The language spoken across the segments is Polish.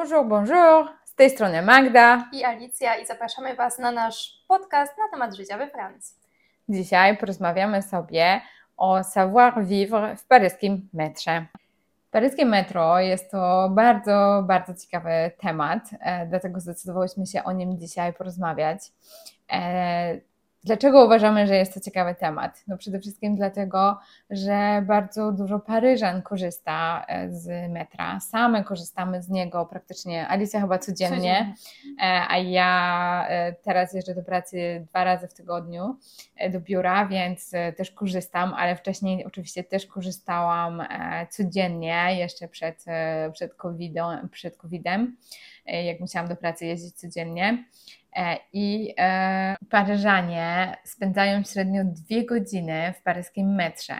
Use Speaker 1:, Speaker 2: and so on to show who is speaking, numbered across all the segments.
Speaker 1: Bonjour, bonjour! Z tej strony Magda.
Speaker 2: i Alicja i zapraszamy Was na nasz podcast na temat życia we Francji.
Speaker 1: Dzisiaj porozmawiamy sobie o savoir-vivre w paryskim metrze. Paryskie metro jest to bardzo, bardzo ciekawy temat, e, dlatego zdecydowałyśmy się o nim dzisiaj porozmawiać. Dlaczego uważamy, że jest to ciekawy temat? No przede wszystkim dlatego, że bardzo dużo Paryżan korzysta e, z metra. Same korzystamy z niego praktycznie, Alicja chyba codziennie. E, a ja e, teraz jeżdżę do pracy dwa razy w tygodniu do biura, więc też korzystam, ale wcześniej oczywiście też korzystałam codziennie, jeszcze przed, przed, COVID-em, przed COVID-em, jak musiałam do pracy jeździć codziennie. E, I e, Paryżanie spędzają średnio dwie godziny w paryskim metrze,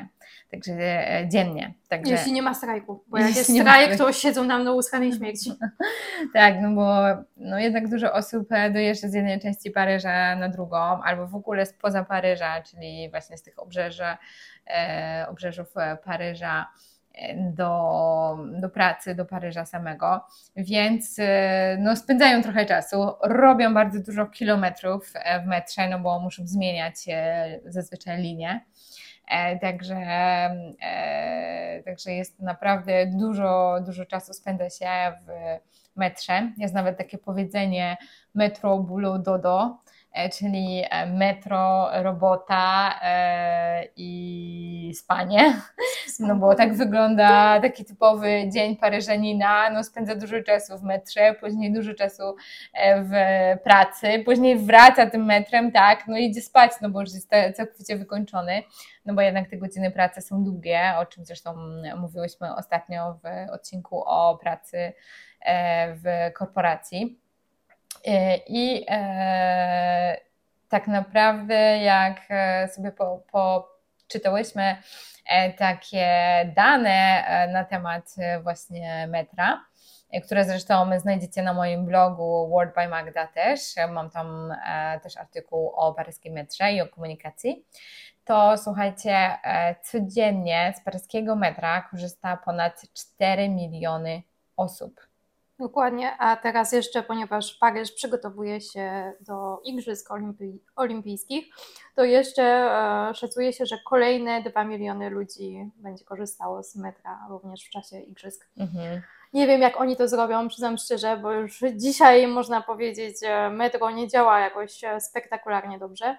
Speaker 1: także e, dziennie. Także,
Speaker 2: Jeśli nie ma strajku, bo jak
Speaker 1: Jeśli
Speaker 2: jest strajk, to siedzą nam na łuskanej śmierci.
Speaker 1: tak, no bo no jednak dużo osób dojeżdża z jednej części Paryża na drugą, albo w ogóle spoza Paryża, czyli właśnie z tych obrzeży, obrzeżów Paryża do, do pracy, do Paryża samego, więc e, no, spędzają trochę czasu, robią bardzo dużo kilometrów e, w metrze, no bo muszą zmieniać e, zazwyczaj linię. E, Także, także jest naprawdę dużo, dużo czasu spędza się w metrze. Jest nawet takie powiedzenie metro boulot dodo, czyli metro, robota i spanie. No bo tak wygląda taki typowy dzień Paryżanina. No spędza dużo czasu w metrze, później dużo czasu e, w pracy, później wraca tym metrem, tak, no idzie spać, no bo już jest całkowicie wykończony, no bo jednak te godziny pracy są długie, o czym zresztą mówiłyśmy ostatnio w odcinku o pracy e, w korporacji. E, I tak naprawdę, jak sobie po, poczytałyśmy e, takie dane e, na temat e, właśnie metra, które zresztą znajdziecie na moim blogu Word by Magda też. Mam tam też artykuł o paryskim metrze i o komunikacji. To słuchajcie, codziennie z paryskiego metra korzysta ponad 4 miliony osób.
Speaker 2: Dokładnie, a teraz jeszcze, ponieważ Paryż przygotowuje się do Igrzysk Olimpi- Olimpijskich, to jeszcze e, szacuje się, że kolejne 2 miliony ludzi będzie korzystało z metra również w czasie Igrzysk.
Speaker 1: Mhm.
Speaker 2: Nie wiem, jak oni to zrobią, przyznam szczerze, bo już dzisiaj można powiedzieć, że metro nie działa jakoś e, spektakularnie dobrze.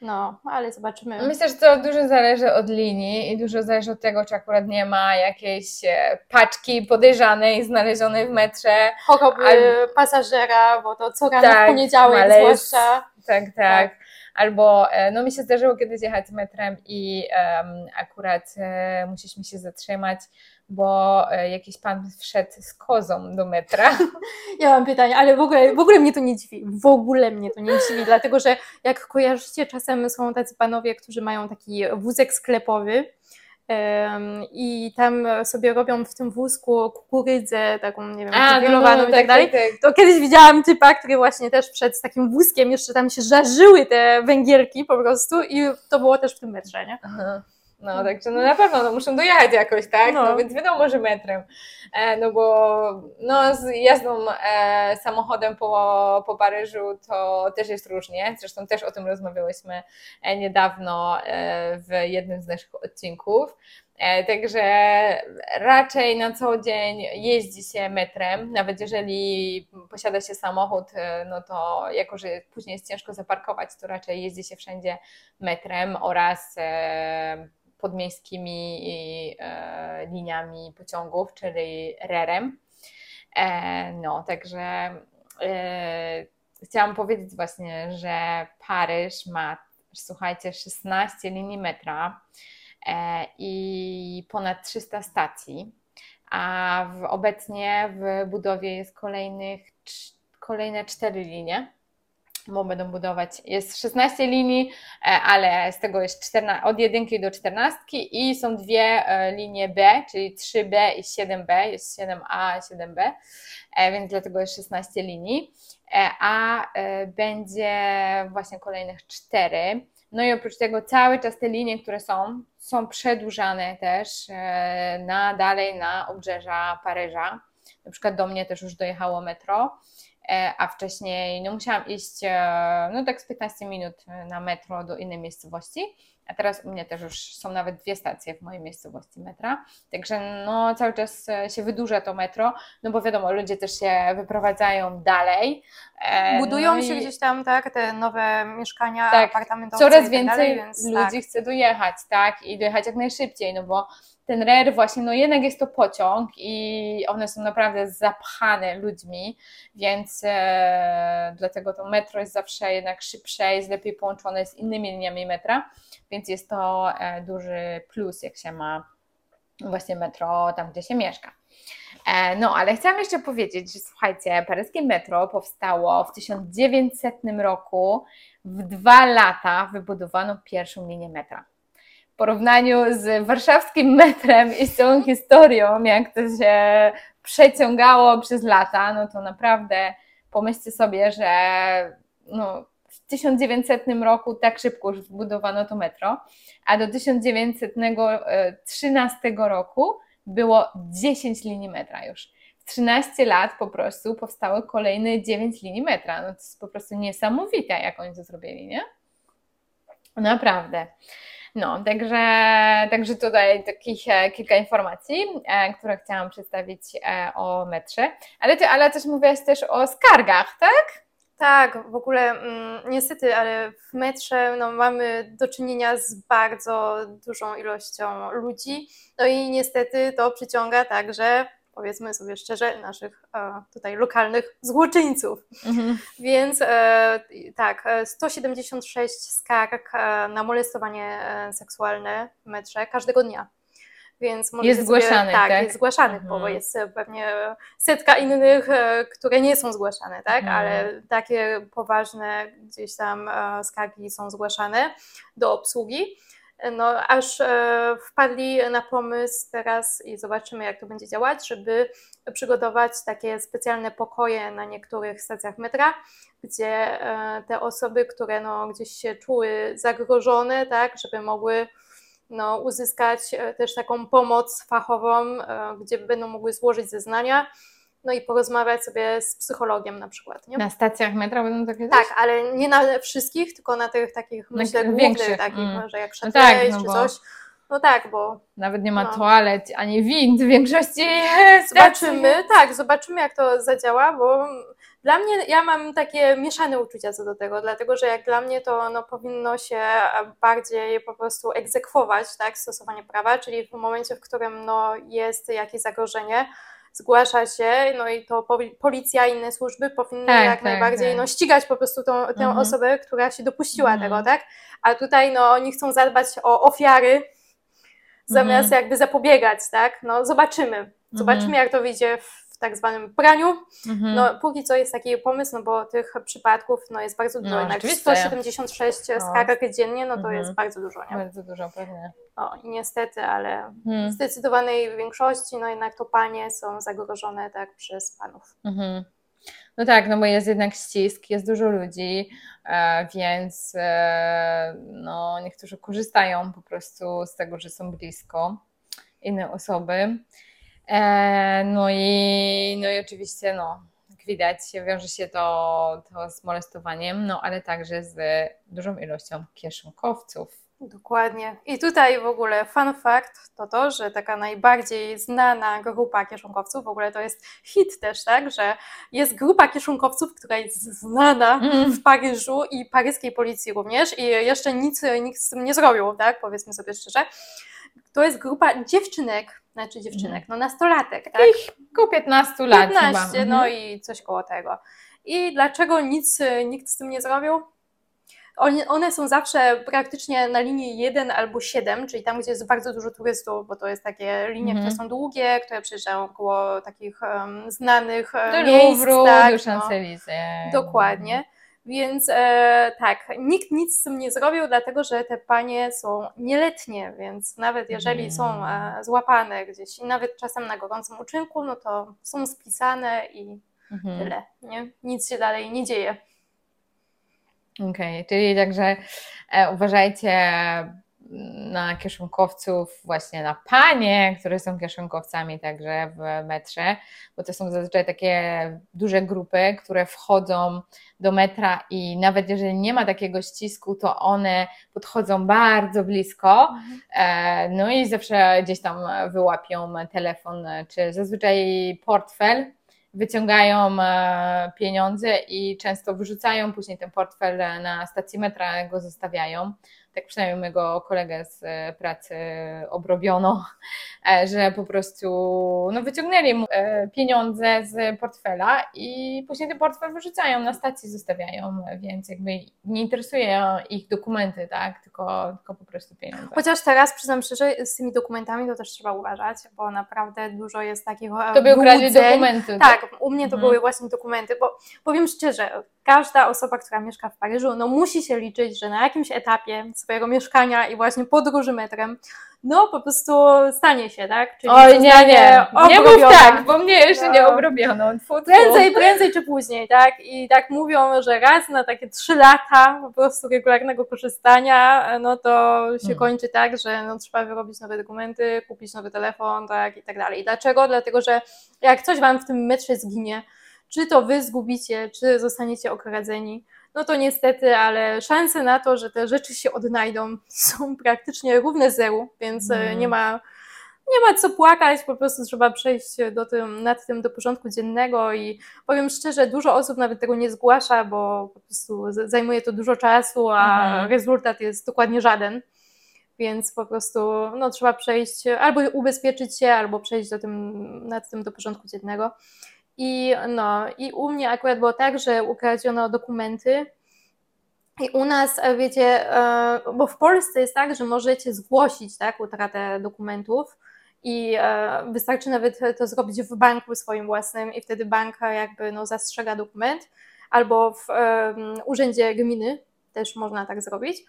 Speaker 2: No, ale zobaczymy.
Speaker 1: Myślę, że to dużo zależy od linii i dużo zależy od tego, czy akurat nie ma jakiejś e, paczki podejrzanej znalezionej w metrze.
Speaker 2: Choroby
Speaker 1: Al-
Speaker 2: pasażera, bo to co rano
Speaker 1: Tak,
Speaker 2: w poniedziałek zwłaszcza.
Speaker 1: Tak, tak. Albo, e, no mi się zdarzyło kiedyś jechać metrem i em, akurat e, musieliśmy się zatrzymać, bo e, jakiś pan wszedł z kozą do metra.
Speaker 2: Ja mam pytanie, ale w ogóle, w ogóle mnie to nie dziwi. W ogóle mnie to nie dziwi, dlatego że jak kojarzycie, czasem są tacy panowie, którzy mają taki wózek sklepowy i tam sobie robią w tym wózku kukurydzę, taką, nie wiem, grillowaną i tak dalej.
Speaker 1: tak.
Speaker 2: To kiedyś widziałam typa, który właśnie też wszedł z takim wózkiem, jeszcze tam się żarzyły te węgierki po prostu i to było też w tym metrze, nie?
Speaker 1: Aha. No, także no na pewno no, muszą dojechać jakoś, tak? No.
Speaker 2: No.
Speaker 1: więc wiadomo, że metrem. E, no bo no, z jazdą e, samochodem po, po Paryżu to też jest różnie. Zresztą też o tym rozmawiałyśmy e, niedawno e, w jednym z naszych odcinków. E, Także raczej na co dzień jeździ się metrem, nawet jeżeli posiada się samochód, e, no to jako, że później jest ciężko zaparkować, to raczej jeździ się wszędzie metrem oraz podmiejskimi e, liniami pociągów, czyli rerem. E, No, także e, chciałam powiedzieć właśnie, że Paryż ma, słuchajcie, 16 linii metra i ponad 300 stacji, a obecnie w budowie jest kolejnych, kolejne 4 linie bo będą budować, jest 16 linii, e, ale z tego jest 14, od 1 do 14 i są dwie e, linie B, czyli 3B i 7B, jest 7A i 7B, e, więc dlatego jest 16 linii, E, a będzie właśnie kolejnych 4. No i oprócz tego cały czas te linie, które są, są przedłużane też na dalej na obrzeża Paryża. Na przykład do mnie też już dojechało metro, a wcześniej no musiałam iść e, no tak z 15 minut na metro do innej miejscowości, a teraz u mnie też już są nawet dwie stacje w mojej miejscowości metra, także no cały czas się wydłuża to metro, no bo wiadomo, ludzie też się wyprowadzają dalej.
Speaker 2: Budują
Speaker 1: no
Speaker 2: się
Speaker 1: i...
Speaker 2: gdzieś tam, tak, te nowe mieszkania,
Speaker 1: Tak,
Speaker 2: apartamentowe
Speaker 1: Coraz
Speaker 2: tak
Speaker 1: więcej
Speaker 2: dalej, więc
Speaker 1: ludzi
Speaker 2: tak.
Speaker 1: chce dojechać, tak, i dojechać jak najszybciej, no bo ten RER właśnie, no jednak jest to pociąg i one są naprawdę zapchane ludźmi, więc e, dlatego to metro jest zawsze jednak szybsze, jest lepiej połączone z innymi liniami metra, więc jest to e, duży plus, jak się ma właśnie metro tam, gdzie się mieszka. E, No, ale chciałam jeszcze powiedzieć, że słuchajcie, paryskie metro powstało w 1900 roku. W dwa lata wybudowano pierwszą linię metra. W porównaniu z warszawskim metrem i z całą historią, jak to się przeciągało przez lata, no to naprawdę pomyślcie sobie, że no, 1900 roku tak szybko już wbudowano to metro, a do 1913 roku było 10 linii metra już. W 13 lat po prostu powstały kolejne 9 linii metra. No to jest po prostu niesamowite, jak oni to zrobili, nie? Naprawdę. No, także, także tutaj takich e, kilka informacji, e, które chciałam przedstawić e, o metrze. Ale ty, ale też mówiłaś też o skargach, tak?
Speaker 2: Tak, w ogóle mm, niestety, ale w metrze no, mamy do czynienia z bardzo dużą ilością ludzi. No i niestety to przyciąga także, powiedzmy sobie szczerze, naszych e, tutaj lokalnych złoczyńców. Więc e, tak, e, 176 skarg e, na molestowanie seksualne w metrze każdego dnia. Więc możecie
Speaker 1: Jest
Speaker 2: sobie,
Speaker 1: zgłaszanych,
Speaker 2: tak,
Speaker 1: tak?
Speaker 2: jest zgłaszanych, bo
Speaker 1: Mhm.
Speaker 2: jest e, pewnie setka innych, e, które nie są zgłaszane, tak?
Speaker 1: Mhm.
Speaker 2: Ale takie poważne gdzieś tam e, skargi są zgłaszane do obsługi. No, aż e, wpadli na pomysł teraz i zobaczymy, jak to będzie działać, żeby przygotować takie specjalne pokoje na niektórych stacjach metra, gdzie te osoby, które no, gdzieś się czuły zagrożone, tak, żeby mogły no, uzyskać e, też taką pomoc fachową, e, gdzie będą mogły złożyć zeznania, no i porozmawiać sobie z psychologiem na przykład, nie?
Speaker 1: Na stacjach metra będą takie?
Speaker 2: Tak, ale nie na wszystkich, tylko na tych takich,
Speaker 1: Na
Speaker 2: myślę, głównych takich,
Speaker 1: mm.
Speaker 2: że jak
Speaker 1: No
Speaker 2: Châtelet
Speaker 1: tak, no
Speaker 2: czy
Speaker 1: bo-
Speaker 2: coś. No tak, bo
Speaker 1: Nawet nie ma
Speaker 2: No.
Speaker 1: toalet ani wind w większości
Speaker 2: zobaczymy, tak, zobaczymy jak to zadziała, bo dla mnie, ja mam takie mieszane uczucia co do tego, dlatego że jak dla mnie to no, powinno się bardziej po prostu egzekwować, tak, stosowanie prawa, czyli w momencie, w którym no, jest jakieś zagrożenie, zgłasza się, no i to poli- policja i inne służby powinny
Speaker 1: Tak,
Speaker 2: jak
Speaker 1: tak,
Speaker 2: najbardziej
Speaker 1: tak.
Speaker 2: no, ścigać po prostu tą, tę
Speaker 1: Mhm.
Speaker 2: osobę, która się dopuściła
Speaker 1: Mhm.
Speaker 2: tego, tak? A tutaj no, oni chcą zadbać o ofiary, zamiast
Speaker 1: Mhm.
Speaker 2: jakby zapobiegać, tak? No zobaczymy. Zobaczymy,
Speaker 1: Mhm.
Speaker 2: jak to wyjdzie w tak zwanym praniu.
Speaker 1: Mhm.
Speaker 2: No póki co jest taki pomysł, no bo tych przypadków no, jest bardzo dużo.
Speaker 1: No,
Speaker 2: Jednak
Speaker 1: rzeczywiście.
Speaker 2: 176
Speaker 1: No.
Speaker 2: skarg dziennie, no to
Speaker 1: Mhm.
Speaker 2: jest bardzo dużo, nie?
Speaker 1: Bardzo dużo pewnie.
Speaker 2: No i niestety, ale
Speaker 1: Mhm.
Speaker 2: w zdecydowanej większości, no jednak to panie są zagrożone tak przez panów.
Speaker 1: Mhm. No tak, no bo jest jednak ścisk, jest dużo ludzi, e, więc e, no, niektórzy korzystają po prostu z tego, że są blisko inne osoby. E, no, i, no i oczywiście, no, jak widać, wiąże się to, to z molestowaniem, no ale także z dużą ilością kieszonkowców.
Speaker 2: Dokładnie. I tutaj w ogóle fun fact to to, że taka najbardziej znana grupa kieszonkowców, w ogóle to jest hit też, tak, że jest grupa kieszonkowców, która jest znana
Speaker 1: Mm.
Speaker 2: w Paryżu i paryskiej policji również i jeszcze nic nikt z tym nie zrobił, tak, powiedzmy sobie szczerze. To jest grupa dziewczynek, znaczy dziewczynek, no nastolatek, tak?
Speaker 1: Około 15 lat
Speaker 2: 15,
Speaker 1: chyba.
Speaker 2: no
Speaker 1: Mhm.
Speaker 2: i coś koło tego. I dlaczego nic y, nikt z tym nie zrobił? One są zawsze praktycznie na linii 1 albo 7, czyli tam, gdzie jest bardzo dużo turystów, bo to jest takie linie,
Speaker 1: Mhm.
Speaker 2: które są długie, które przyjeżdżają koło takich em, znanych
Speaker 1: Do
Speaker 2: miejsc.
Speaker 1: Louvru,
Speaker 2: tak,
Speaker 1: do
Speaker 2: no.
Speaker 1: Champs-Élysées.
Speaker 2: Dokładnie. Więc e, tak, nikt nic z tym nie zrobił, dlatego że te panie są nieletnie, więc nawet jeżeli są e, złapane gdzieś i nawet czasem na gorącym uczynku, no to są spisane i
Speaker 1: Mhm.
Speaker 2: tyle. Nie? Nic się dalej nie dzieje.
Speaker 1: Okej, czyli także e, uważajcie, na kieszonkowców, właśnie na panie, które są kieszonkowcami także w metrze, bo to są zazwyczaj takie duże grupy, które wchodzą do metra i nawet jeżeli nie ma takiego ścisku, to one podchodzą bardzo blisko, mhm. e, no i zawsze gdzieś tam wyłapią telefon, czy zazwyczaj portfel, wyciągają e, pieniądze i często wyrzucają później ten portfel na stacji metra, go zostawiają tak przynajmniej mojego kolegę z e, pracy obrobiono, e, że po prostu no, wyciągnęli mu e, pieniądze z portfela i później ten portfel wyrzucają, na stacji zostawiają, więc jakby nie interesuje ich dokumenty, tak, tylko, tylko po prostu pieniądze.
Speaker 2: Chociaż teraz przyznam szczerze, z tymi dokumentami to też trzeba uważać, bo naprawdę dużo jest takich
Speaker 1: To by ukradli dokumenty.
Speaker 2: Tak, tak, u mnie to mhm. były właśnie dokumenty, bo powiem szczerze, każda osoba, która mieszka w Paryżu, no musi się liczyć, że na jakimś etapie swojego mieszkania i właśnie podróży metrem, no po prostu stanie się, tak?
Speaker 1: Czyli Oj, nie, nie, nie mów tak, bo mnie jeszcze no. nie obrobiono. Tfu,
Speaker 2: tfu. Prędzej, prędzej czy później, tak? I tak mówią, że raz na takie trzy lata po prostu regularnego korzystania, no to się hmm. kończy tak, że no, trzeba wyrobić nowe dokumenty, kupić nowy telefon, tak i tak dalej. Dlaczego? Dlatego, że jak coś Wam w tym metrze zginie, czy to wy zgubicie, czy zostaniecie okradzeni, no to niestety, ale szanse na to, że te rzeczy się odnajdą są praktycznie równe zeru, więc mm. nie ma nie ma co płakać, po prostu trzeba przejść do tym, nad tym do porządku dziennego i powiem szczerze, dużo osób nawet tego nie zgłasza, bo po prostu zajmuje to dużo czasu, a mhm. rezultat jest dokładnie żaden. Więc po prostu no, trzeba przejść, albo ubezpieczyć się, albo przejść do tym, nad tym do porządku dziennego. I, no, I u mnie akurat było tak, że ukradziono dokumenty. I u nas, e, wiecie, e, bo w Polsce jest tak, że możecie zgłosić tak, utratę dokumentów i e, wystarczy nawet to zrobić w banku swoim własnym i wtedy bank jakby no, zastrzega dokument albo w urzędzie gminy też można tak zrobić.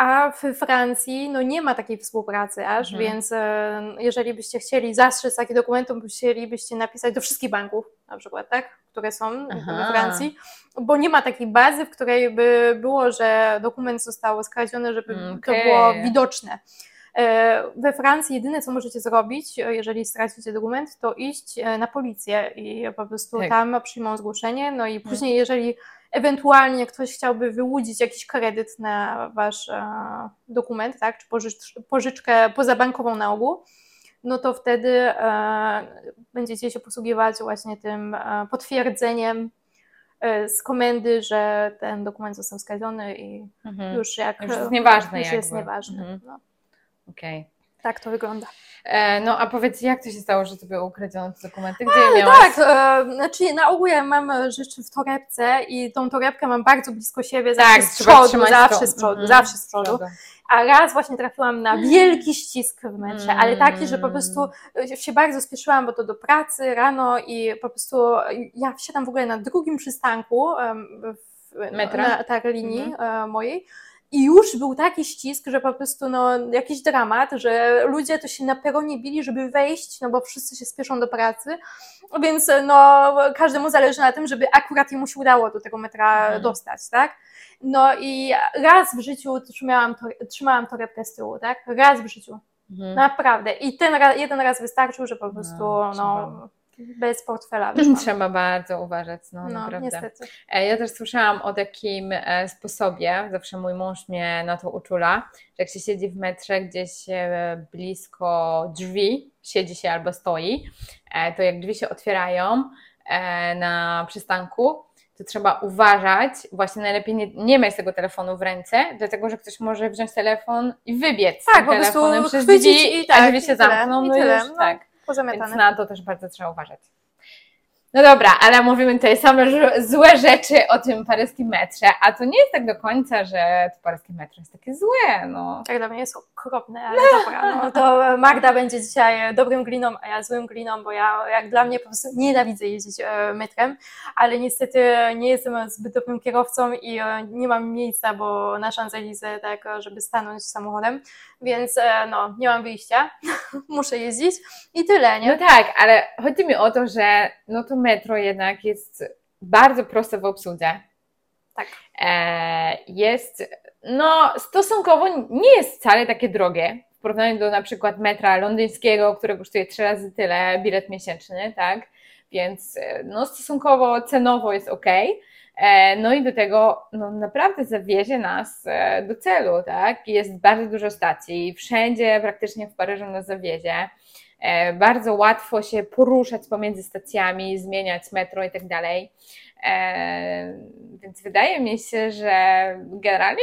Speaker 2: A w Francji no nie ma takiej współpracy aż, mhm. więc e, jeżeli byście chcieli zastrzec taki dokument, to musielibyście napisać do wszystkich banków, na przykład, tak? które są Aha. we Francji, bo nie ma takiej bazy, w której by było, że dokument został skradziony, żeby okay. to było widoczne. E, we Francji jedyne, co możecie zrobić, jeżeli stracicie dokument, to iść e, na policję i po prostu tak. tam przyjmą zgłoszenie, no i mhm. później, jeżeli ewentualnie ktoś chciałby wyłudzić jakiś kredyt na wasz e, dokument, tak, czy pożycz, pożyczkę pozabankową na ogół, no to wtedy e, będziecie się posługiwać właśnie tym e, potwierdzeniem e, z komendy, że ten dokument został skradziony i mhm. już jak
Speaker 1: już jest nieważne.
Speaker 2: Już jest nieważne. Mhm. No.
Speaker 1: Okej.
Speaker 2: Tak to wygląda.
Speaker 1: E, no a powiedz, jak to się stało, że tobie ukradziono te dokumenty? Gdzie je miałaś?
Speaker 2: Tak, e, znaczy na ogół ja mam rzeczy w torebce i tą torebkę mam bardzo blisko siebie, zawsze tak, z przodu, zawsze z przodu, mm, zawsze z przodu. A raz właśnie trafiłam na wielki ścisk w metrze, ale taki, że po prostu się bardzo spieszyłam, bo to do pracy rano i po prostu ja wsiadam w ogóle na drugim przystanku w, Metra? Na, tak, linii mhm. mojej i już był taki ścisk, że po prostu no, jakiś dramat, że ludzie to się na peronie bili, żeby wejść, no bo wszyscy się spieszą do pracy, więc no, każdemu zależy na tym, żeby akurat mu się udało do tego metra mhm. dostać, tak? No i raz w życiu trzymałam, to, trzymałam torebkę z tyłu, tak? Raz w życiu. Mhm. Naprawdę. I ten jeden raz wystarczył, że po prostu no, no bez portfela.
Speaker 1: Trzeba bardzo uważać, no, no naprawdę.
Speaker 2: Niestety.
Speaker 1: E, ja też słyszałam o takim e, sposobie, zawsze mój mąż mnie na to uczula, że jak się siedzi w metrze gdzieś e, blisko drzwi, siedzi się albo stoi, to jak drzwi się otwierają na przystanku, to trzeba uważać, właśnie najlepiej nie, nie mieć tego telefonu w ręce, dlatego że ktoś może wziąć telefon i wybiec
Speaker 2: tak,
Speaker 1: tym telefonem
Speaker 2: przez drzwi,
Speaker 1: i tak, a drzwi się zamkną, no już, no. tak pozamiatane. Więc na to też bardzo trzeba uważać. No dobra, ale mówimy tutaj same złe rzeczy o tym paryskim metrze, a to nie jest tak do końca, że to paryskie metro jest takie złe, no.
Speaker 2: Tak, dla mnie jest okropne, ale no. dobra, no to Magda będzie dzisiaj dobrym gliną, a ja złym gliną, bo ja jak dla mnie po prostu nienawidzę jeździć e, metrem, ale niestety nie jestem zbyt dobrym kierowcą i e, nie mam miejsca, bo na Champs-Élysées, tak, żeby stanąć samochodem, więc e, no, nie mam wyjścia, muszę jeździć i tyle, nie?
Speaker 1: No tak, ale chodzi mi o to, że no to metro jednak jest bardzo proste w obsłudze.
Speaker 2: Tak.
Speaker 1: E, jest no stosunkowo nie jest wcale takie drogie w porównaniu do na przykład metra londyńskiego, które kosztuje trzy razy tyle bilet miesięczny, tak? Więc e, no, stosunkowo cenowo jest ok. E, no i do tego no, naprawdę zawiezie nas do celu, tak? Jest bardzo dużo stacji, wszędzie praktycznie w Paryżu nas zawiezie. Bardzo łatwo się poruszać pomiędzy stacjami, zmieniać metro i tak dalej. Więc wydaje mi się, że generalnie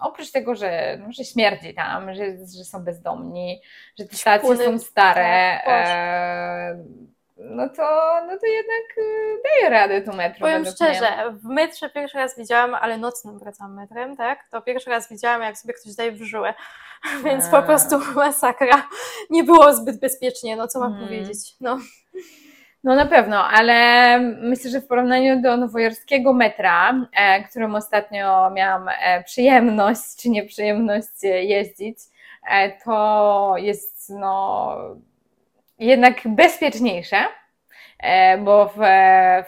Speaker 1: oprócz tego, że, no, że śmierdzi tam, że, że są bezdomni, że te stacje są stare, tak, e, no, to, no to jednak e, daje radę tu metro.
Speaker 2: Powiem szczerze, mnie. w metrze pierwszy raz widziałam, ale nocnym wracam metrem, tak? To pierwszy raz widziałam, jak sobie ktoś daje w żyłę. Więc po prostu masakra. Nie było zbyt bezpiecznie, no co mam hmm. powiedzieć. No.
Speaker 1: No na pewno, ale myślę, że w porównaniu do nowojorskiego metra, e, którym ostatnio miałam e, przyjemność czy nieprzyjemność jeździć, e, to jest no, jednak bezpieczniejsze, e, bo w,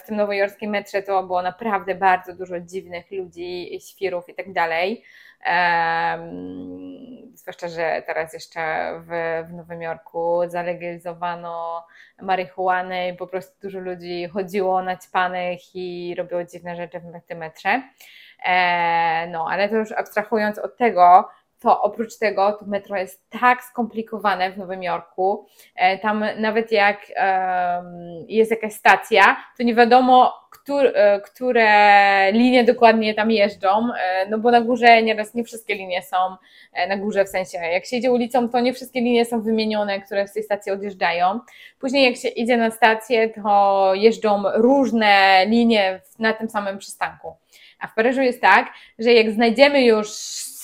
Speaker 1: w tym nowojorskim metrze to było naprawdę bardzo dużo dziwnych ludzi, świrów i tak dalej. Zwłaszcza, że teraz jeszcze w, w Nowym Jorku zalegalizowano marihuanę i po prostu dużo ludzi chodziło naćpanych i robiło dziwne rzeczy w tym metrze. E, no, ale to już abstrahując od tego, to oprócz tego to metro jest tak skomplikowane w Nowym Jorku. E, tam nawet jak jest jakaś stacja, to nie wiadomo, e, które linie dokładnie tam jeżdżą, e, no bo na górze nieraz nie wszystkie linie są na górze, w sensie jak się idzie ulicą, to nie wszystkie linie są wymienione, które z tej stacji odjeżdżają. Później jak się idzie na stację, to jeżdżą różne linie na tym samym przystanku. A w Paryżu jest tak, że jak znajdziemy już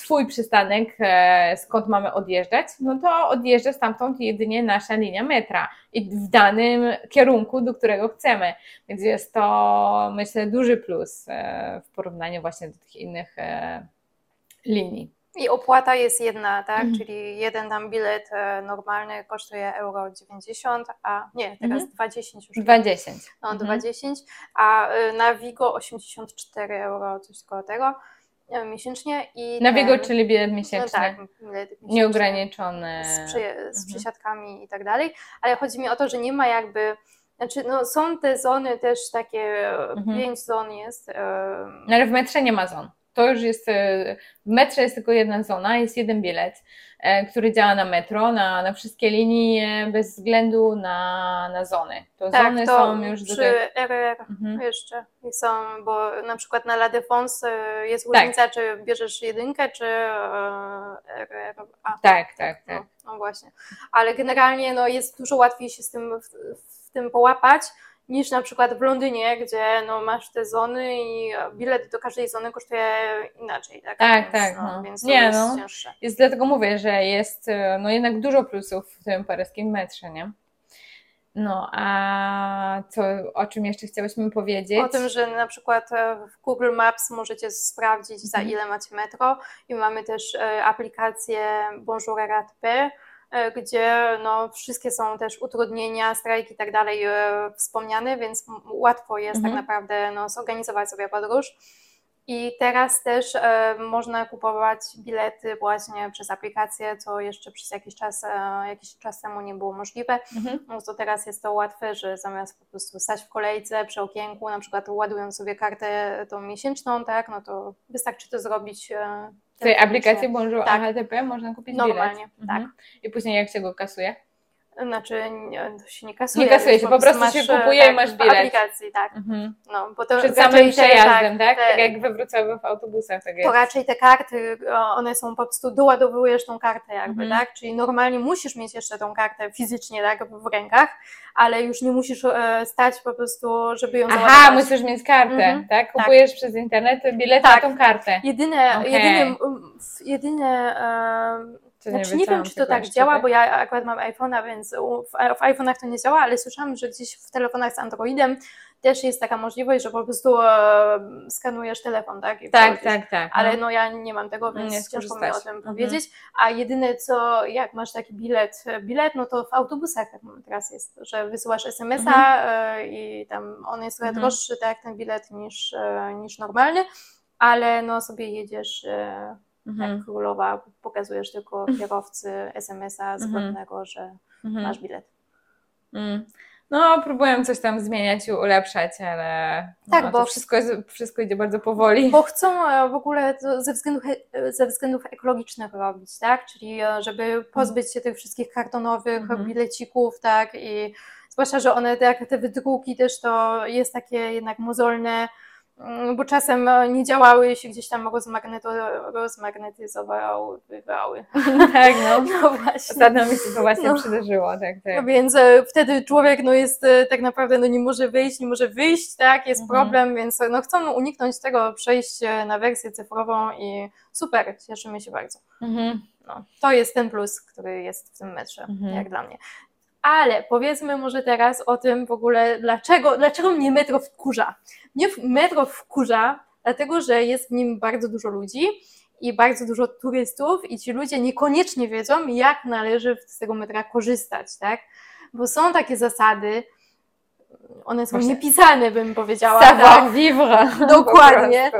Speaker 1: swój przystanek, e, skąd mamy odjeżdżać, no to odjeżdża stamtąd jedynie nasza linia metra i w danym kierunku, do którego chcemy. Więc jest to, myślę, duży plus e, w porównaniu właśnie do tych innych e, linii.
Speaker 2: I opłata jest jedna, tak? Mhm. Czyli jeden tam bilet normalny kosztuje euro 90, a nie, teraz mhm. 20 już.
Speaker 1: 20.
Speaker 2: No, mhm. 20, a na Vigo 84 euro, coś koło tego miesięcznie. I
Speaker 1: na Wigo, czyli bilet miesięczny. No tak, bilet miesięczny. Nieograniczony.
Speaker 2: Z, przy, z mhm. przesiadkami i tak dalej. Ale chodzi mi o to, że nie ma jakby. Znaczy, no, są te zony też takie, mhm. pięć zon jest.
Speaker 1: No, ale w metrze nie ma zon. To już jest, e, w metrze jest tylko jedna zona, jest jeden bilet, e, który działa na metro, na, na wszystkie linie, bez względu na, na zony.
Speaker 2: To tak, zony to są już przy tych... RR mhm. jeszcze są, bo na przykład na La Défense e, jest tak. różnica, tak. czy bierzesz jedynkę, czy RR.
Speaker 1: A, tak, tak, tak.
Speaker 2: No, no, właśnie. Ale generalnie no, jest dużo łatwiej się z tym, w, w tym połapać, niż na przykład w Londynie, gdzie no, masz te zony i bilet do każdej zony kosztuje inaczej. Tak,
Speaker 1: tak. Więc, tak no, no. Więc nie, jest no. cięższe. Jest, dlatego mówię, że jest no, jednak dużo plusów w tym paryskim metrze, nie? No, a co, o czym jeszcze chciałyśmy powiedzieć?
Speaker 2: O tym, że na przykład e, w Google Maps możecie sprawdzić, za mhm. ile macie metro i mamy też e, aplikację Bonjour RATP, gdzie no, wszystkie są też utrudnienia, strajki i tak dalej e, wspomniane, więc łatwo jest tak mhm. tak naprawdę no, zorganizować sobie podróż. I teraz też e, można kupować bilety właśnie przez aplikację, co jeszcze przez jakiś czas, e, jakiś czas temu nie było możliwe. Mhm. No to teraz jest to łatwe, że zamiast po prostu stać w kolejce przy okienku, na przykład ładując sobie kartę tą miesięczną, tak, no to wystarczy to zrobić.
Speaker 1: E, tej aplikacji Bonjour tak. AHTP można kupić
Speaker 2: Normalnie,
Speaker 1: bilet. Tak. I później jak się go kasuje?
Speaker 2: Znaczy, nie, to się nie kasuje.
Speaker 1: Nie kasuje się, po prostu masz, się kupuje tak, i masz bilet.
Speaker 2: W aplikacji, tak. Mhm.
Speaker 1: No, bo to Przed samym przejazdem, tak? Tak, tak jak we Wrocławiu w autobusach. Tak
Speaker 2: to raczej te karty, one są po prostu, doładowujesz tą kartę jakby, mhm. tak? Czyli normalnie musisz mieć jeszcze tą kartę fizycznie, tak, w rękach, ale już nie musisz e, stać po prostu, żeby ją
Speaker 1: Aha, załadować. musisz mieć kartę, mhm. tak? tak. Kupujesz tak. przez internet bilet tak. na tą kartę.
Speaker 2: Jedyne, okay. jedyne, jedyne znaczy, nie wiem, czy to tak działa, bo ja akurat mam iPhone'a, więc w, w iPhone'ach to nie działa, ale słyszałam, że gdzieś w telefonach z Androidem też jest taka możliwość, że po prostu e, skanujesz telefon, tak?
Speaker 1: I tak, tak, tak.
Speaker 2: Ale no. no ja nie mam tego, więc nie ciężko mi o tym mhm. powiedzieć. A jedyne co, jak masz taki bilet, bilet, no to w autobusach tak teraz jest, że wysyłasz SMS-a mhm. e, i tam on jest trochę mhm. droższy, tak, ten bilet niż, e, niż normalny, ale no sobie jedziesz mhm. jak królowa, pokazujesz tylko kierowcy SMS-a zwrotnego, że masz bilet.
Speaker 1: Mm. No, próbuję coś tam zmieniać i ulepszać, ale tak, no, bo wszystko, wszystko idzie bardzo powoli.
Speaker 2: Bo chcą e, w ogóle ze względów, e, ze względów ekologicznych robić, tak? Czyli e, żeby pozbyć się tych wszystkich kartonowych mhm. bilecików, tak? I zwłaszcza, że one, jak te wydruki też, to jest takie jednak mozolne, bo czasem e, nie działały, jeśli gdzieś tam rozmagnetyzowały.
Speaker 1: tak, no. no właśnie. Ostatnio mi się to właśnie no. przydarzyło, tak, tak.
Speaker 2: No więc e, wtedy człowiek no jest e, tak naprawdę no nie może wyjść, nie może wyjść, tak, jest mhm. problem, więc no chcą uniknąć tego, przejść na wersję cyfrową i super, cieszymy się bardzo. Mhm. No, to jest ten plus, który jest w tym metrze, mhm. jak dla mnie. Ale powiedzmy może teraz o tym w ogóle, dlaczego, dlaczego mnie metro wkurza. Mnie metro wkurza, dlatego że jest w nim bardzo dużo ludzi i bardzo dużo turystów i ci ludzie niekoniecznie wiedzą, jak należy z tego metra korzystać, tak? Bo są takie zasady, one są Właśnie. niepisane, bym powiedziała.
Speaker 1: Savoir tak? vivre.
Speaker 2: Dokładnie.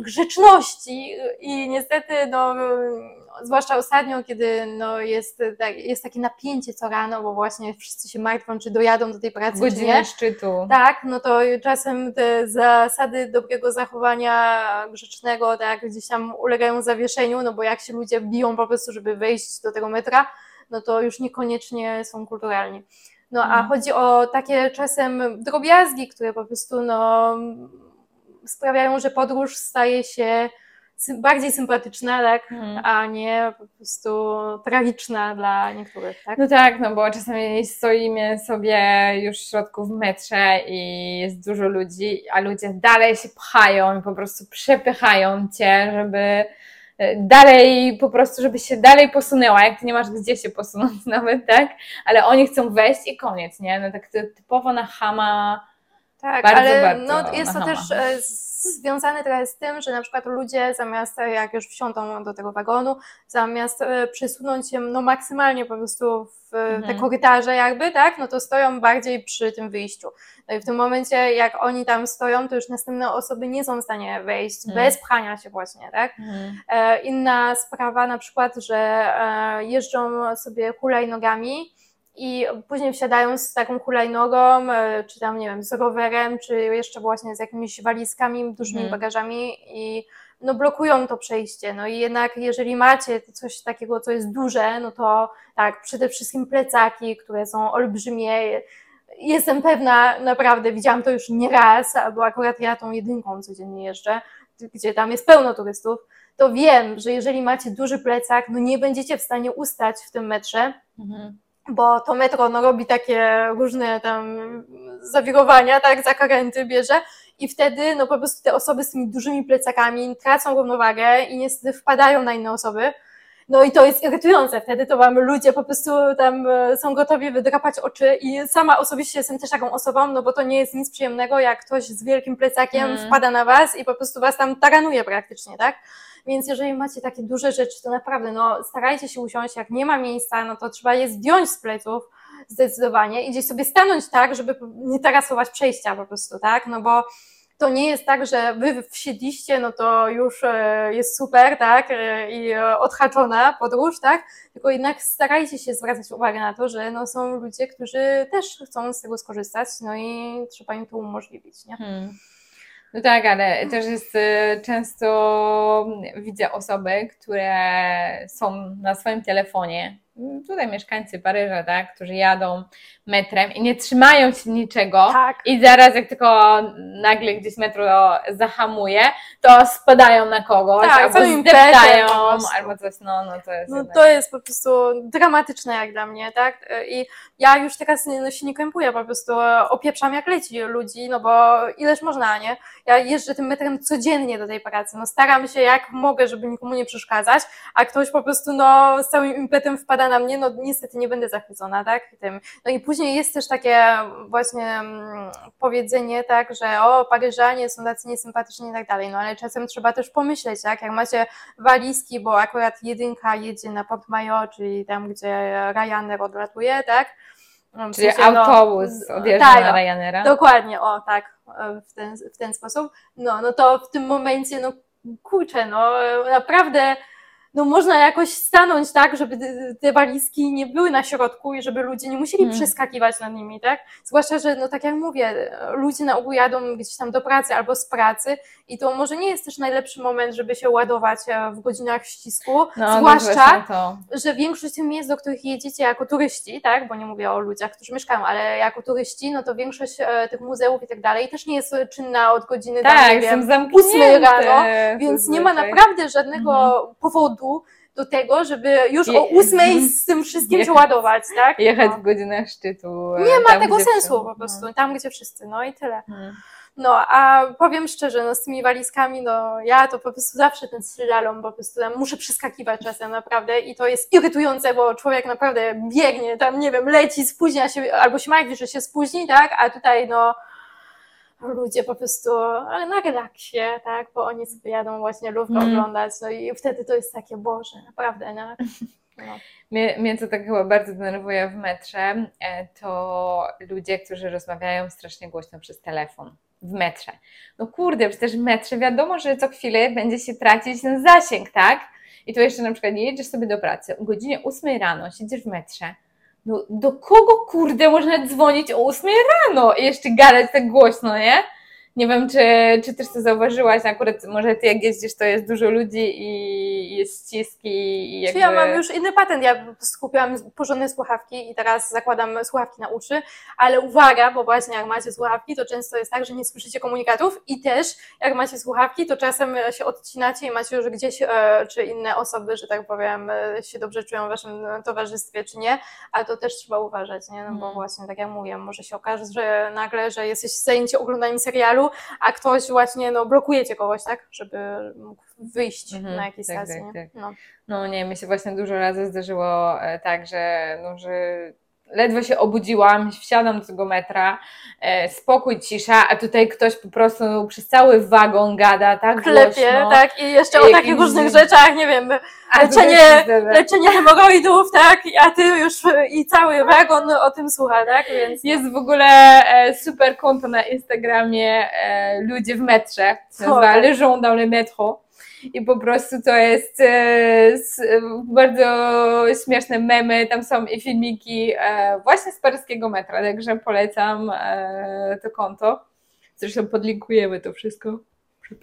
Speaker 2: Grzeczności i niestety, no, zwłaszcza ostatnio, kiedy no, jest, tak, jest takie napięcie co rano, bo właśnie wszyscy się martwią, czy dojadą do tej pracy,
Speaker 1: Godziny czy nie. szczytu.
Speaker 2: Tak, no to czasem te zasady dobrego zachowania grzecznego, tak, gdzieś tam ulegają zawieszeniu, no bo jak się ludzie biją po prostu, żeby wejść do tego metra, no to już niekoniecznie są kulturalni. No a mhm. chodzi o takie czasem drobiazgi, które po prostu no, sprawiają, że podróż staje się bardziej sympatyczna, tak, hmm. a nie po prostu tragiczna dla niektórych, tak?
Speaker 1: No tak, no bo czasami stoimy sobie już w środku w metrze i jest dużo ludzi, a ludzie dalej się pchają i po prostu przepychają cię, żeby e, dalej, po prostu, żeby się dalej posunęła, jak ty nie masz gdzie się posunąć nawet, tak? Ale oni chcą wejść i koniec, nie? No tak typowo na hama
Speaker 2: tak, bardzo, ale bardzo no, jest to też e, związane trochę z tym, że na przykład ludzie zamiast, e, jak już wsiądą do tego wagonu, zamiast e, przesunąć się no, maksymalnie po prostu w mhm. te korytarze jakby, tak, no to stoją bardziej przy tym wyjściu. No i w tym momencie, jak oni tam stoją, to już następne osoby nie są w stanie wejść mhm. bez pchania się właśnie, tak. Mhm. Inna sprawa na przykład, że jeżdżą sobie hulajnogami, i później wsiadają z taką hulajnogą, e, czy tam, nie wiem, z rowerem, czy jeszcze właśnie z jakimiś walizkami, dużymi mhm. bagażami i no blokują to przejście. No i jednak jeżeli macie coś takiego, co jest duże, no to tak, przede wszystkim plecaki, które są olbrzymie. Jestem pewna, naprawdę, widziałam to już nie raz, bo akurat ja tą jedynką codziennie jeżdżę, gdzie tam jest pełno turystów, to wiem, że jeżeli macie duży plecak, no nie będziecie w stanie ustać w tym metrze, mhm bo to metro no, robi takie różne tam zawirowania, tak, zakręty bierze i wtedy no po prostu te osoby z tymi dużymi plecakami tracą równowagę i niestety wpadają na inne osoby. No i to jest irytujące. Wtedy to mamy ludzie po prostu tam e, są gotowi wydrapać oczy i sama osobiście jestem też taką osobą, no bo to nie jest nic przyjemnego, jak ktoś z wielkim plecakiem mm. wpada na was i po prostu was tam taranuje praktycznie, tak? Więc jeżeli macie takie duże rzeczy, to naprawdę no, starajcie się usiąść. Jak nie ma miejsca, no to trzeba je zdjąć z pleców zdecydowanie i gdzieś sobie stanąć tak, żeby nie tarasować przejścia po prostu, tak? No bo to nie jest tak, że wy wsiedliście, no to już e, jest super, tak, e, i odhaczona podróż, tak, tylko jednak starajcie się zwracać uwagę na to, że no są ludzie, którzy też chcą z tego skorzystać, no i trzeba im to umożliwić, nie? Hmm.
Speaker 1: No tak, ale też jest y, często widzę osoby, które są na swoim telefonie tutaj mieszkańcy Paryża, tak, którzy jadą metrem i nie trzymają się niczego tak. i zaraz jak tylko nagle gdzieś metro zahamuje, to spadają na kogoś, tak, albo zdeptają, albo coś, no, no to jest...
Speaker 2: No to jest po prostu dramatyczne jak dla mnie, tak, i ja już teraz no, się nie krępuję, po prostu opieprzam jak leci ludzi, no bo ileż można, nie? Ja jeżdżę tym metrem codziennie do tej pracy, no staram się jak mogę, żeby nikomu nie przeszkadzać, a ktoś po prostu no z całym impetem wpada na mnie, no niestety nie będę zachwycona, tak, tym. No i później jest też takie właśnie mm, powiedzenie, tak, że o, Paryżanie są tacy niesympatyczni i tak dalej, no ale czasem trzeba też pomyśleć, tak, jak macie walizki, bo akurat jedynka jedzie na Port Mayo, czyli tam, gdzie Ryanair odlatuje, tak,
Speaker 1: w Czyli sensie, no, autobus no, odjeżdża tak, na Ryanaira.
Speaker 2: Dokładnie, o tak, w ten, w ten sposób. No, no to w tym momencie, no kurczę, no naprawdę no można jakoś stanąć tak, żeby te walizki nie były na środku i żeby ludzie nie musieli hmm. przeskakiwać nad nimi, tak? Zwłaszcza, że no tak jak mówię, ludzie na ogół jadą gdzieś tam do pracy albo z pracy i to może nie jest też najlepszy moment, żeby się ładować e, w godzinach ścisku, no, zwłaszcza, że większość tych miejsc, do których jedziecie jako turyści, tak, bo nie mówię o ludziach, którzy mieszkają, ale jako turyści, no to większość e, tych muzeów i tak dalej też nie jest czynna od godziny
Speaker 1: tak, tam, nie wiem, 8 rano,
Speaker 2: więc nie ma naprawdę żadnego mhm. powodu, do tego, żeby już o ósmej z tym wszystkim się ładować, tak?
Speaker 1: Jechać no. w godzinach szczytu.
Speaker 2: E, Nie ma tego sensu po prostu, no. tam gdzie wszyscy, no i tyle. Hmm. No, a powiem szczerze, no z tymi walizkami, no ja to po prostu zawsze ten slalom po prostu tam muszę przeskakiwać czasem naprawdę i to jest irytujące, bo człowiek naprawdę biegnie, tam nie wiem, leci, spóźnia się, albo się martwi, że się spóźni, tak, a tutaj no ludzie po prostu na relaksie, tak, bo oni sobie jadą właśnie lówkę mm. oglądać, no i wtedy to jest takie, Boże, naprawdę, nie?
Speaker 1: No. Mnie, mnie co tak chyba bardzo denerwuje w metrze, e, to ludzie, którzy rozmawiają strasznie głośno przez telefon w metrze. No kurde, przecież w metrze wiadomo, że co chwilę będzie się tracić ten zasięg, tak? I to jeszcze na przykład nie jedziesz sobie do pracy, o godzinie 8 rano siedzisz w metrze, no, do kogo kurde można dzwonić o 8 rano i jeszcze gadać tak głośno, nie? Nie wiem, czy, czy też to zauważyłaś, akurat może ty jak jeździsz, to jest dużo ludzi i jest ściski i jakby...
Speaker 2: Ja mam już inny patent, ja skupiłam porządne słuchawki i teraz zakładam słuchawki na uszy, ale uwaga, bo właśnie jak macie słuchawki, to często jest tak, że nie słyszycie komunikatów i też jak macie słuchawki, to czasem się odcinacie i macie już gdzieś, e, czy inne osoby, że tak powiem, e, się dobrze czują w waszym towarzystwie, czy nie, a to też trzeba uważać, nie? No bo hmm. właśnie, tak jak mówię, może się okazać, że nagle, że jesteś zajęci oglądaniem serialu, a ktoś właśnie, no, blokujecie kogoś, tak, żeby mógł wyjść mhm, na jakiejś tak, stacji. Tak, tak.
Speaker 1: No. no nie, mi się właśnie dużo razy zdarzyło e, tak, że, no, że ledwo się obudziłam, wsiadam do tego metra, e, spokój, cisza, a tutaj ktoś po prostu przez cały wagon gada, tak
Speaker 2: Klepie, głośno. tak, i jeszcze o takich różnych rzeczach, nie wiem, leczenie, leczenie hemoroidów, tak, a ty już i cały wagon o tym słucha, tak, więc...
Speaker 1: Jest w ogóle e, super konto na Instagramie e, Ludzie w metrze, się nazywa Le Gens dans le métro i po prostu to jest e, bardzo śmieszne memy, tam są i filmiki e, właśnie z paryskiego metra, także polecam e, to konto. Zresztą podlinkujemy to wszystko.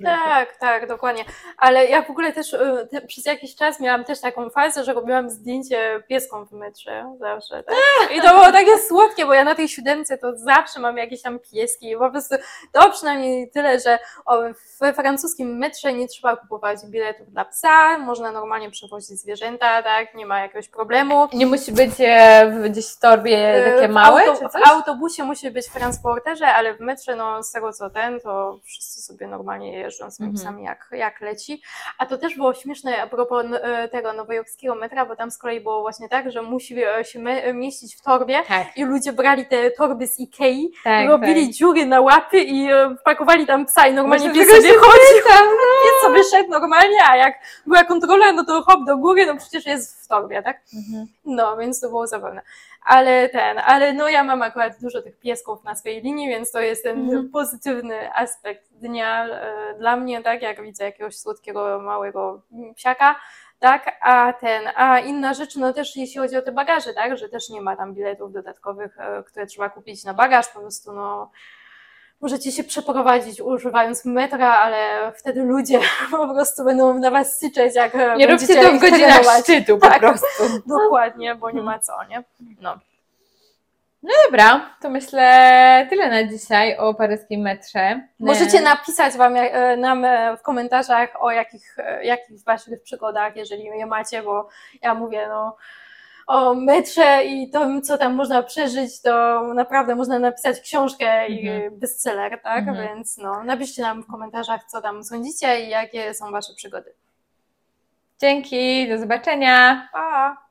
Speaker 2: Tak, tak, dokładnie. Ale ja w ogóle też y, te, przez jakiś czas miałam też taką fazę, że robiłam zdjęcie pieską w metrze zawsze. Tak? I to było takie słodkie, bo ja na tej siódemce to zawsze mam jakieś tam pieski. I po prostu to przynajmniej tyle, że o, we francuskim metrze nie trzeba kupować biletów dla psa, można normalnie przewozić zwierzęta, tak, nie ma jakiegoś problemu.
Speaker 1: Nie musi być e, gdzieś w torbie takie małe? W, auto,
Speaker 2: w autobusie musi być w transporterze, ale w metrze, no z tego co ten, to wszyscy sobie normalnie jeżdżą z mm -hmm. jak, jak leci. A to też było śmieszne a propos e, tego nowojorskiego metra, bo tam z kolei było właśnie tak, że musi e, się mieścić w torbie tak. i ludzie brali te torby z Ikei, tak, robili tak. dziury na łapy i e, wpakowali tam psa i normalnie pies sobie chodził, no. pies sobie szedł normalnie, a jak była kontrola, no to hop do góry, no przecież jest w torbie, tak? -hmm. No, więc to było zabawne ale ten, ale no ja mam akurat dużo tych piesków na swojej linii, więc to jest ten mm. pozytywny aspekt dnia e, dla mnie, tak, jak widzę jakiegoś słodkiego, małego psiaka, tak, a ten, a inna rzecz, no też jeśli chodzi o te bagaże, tak, że też nie ma tam biletów dodatkowych, e, które trzeba kupić na bagaż, po prostu no możecie się przeprowadzić używając metra, ale wtedy ludzie po prostu będą na was syczeć, jak
Speaker 1: Nie róbcie to w godzinach szczytu po tak, prostu.
Speaker 2: Dokładnie, bo nie ma co, nie? No.
Speaker 1: No dobra, to myślę tyle na dzisiaj o paryskim metrze.
Speaker 2: Możecie napisać wam, e, nam e, w komentarzach o jakich, e, jakich waszych przygodach, jeżeli je macie, bo ja mówię, no o metrze i tym, co tam można przeżyć, to naprawdę można napisać książkę i mhm. bestseller, tak? Mhm. Więc no, napiszcie nam w komentarzach, co tam sądzicie i jakie są Wasze przygody.
Speaker 1: Dzięki, do zobaczenia.
Speaker 2: Pa!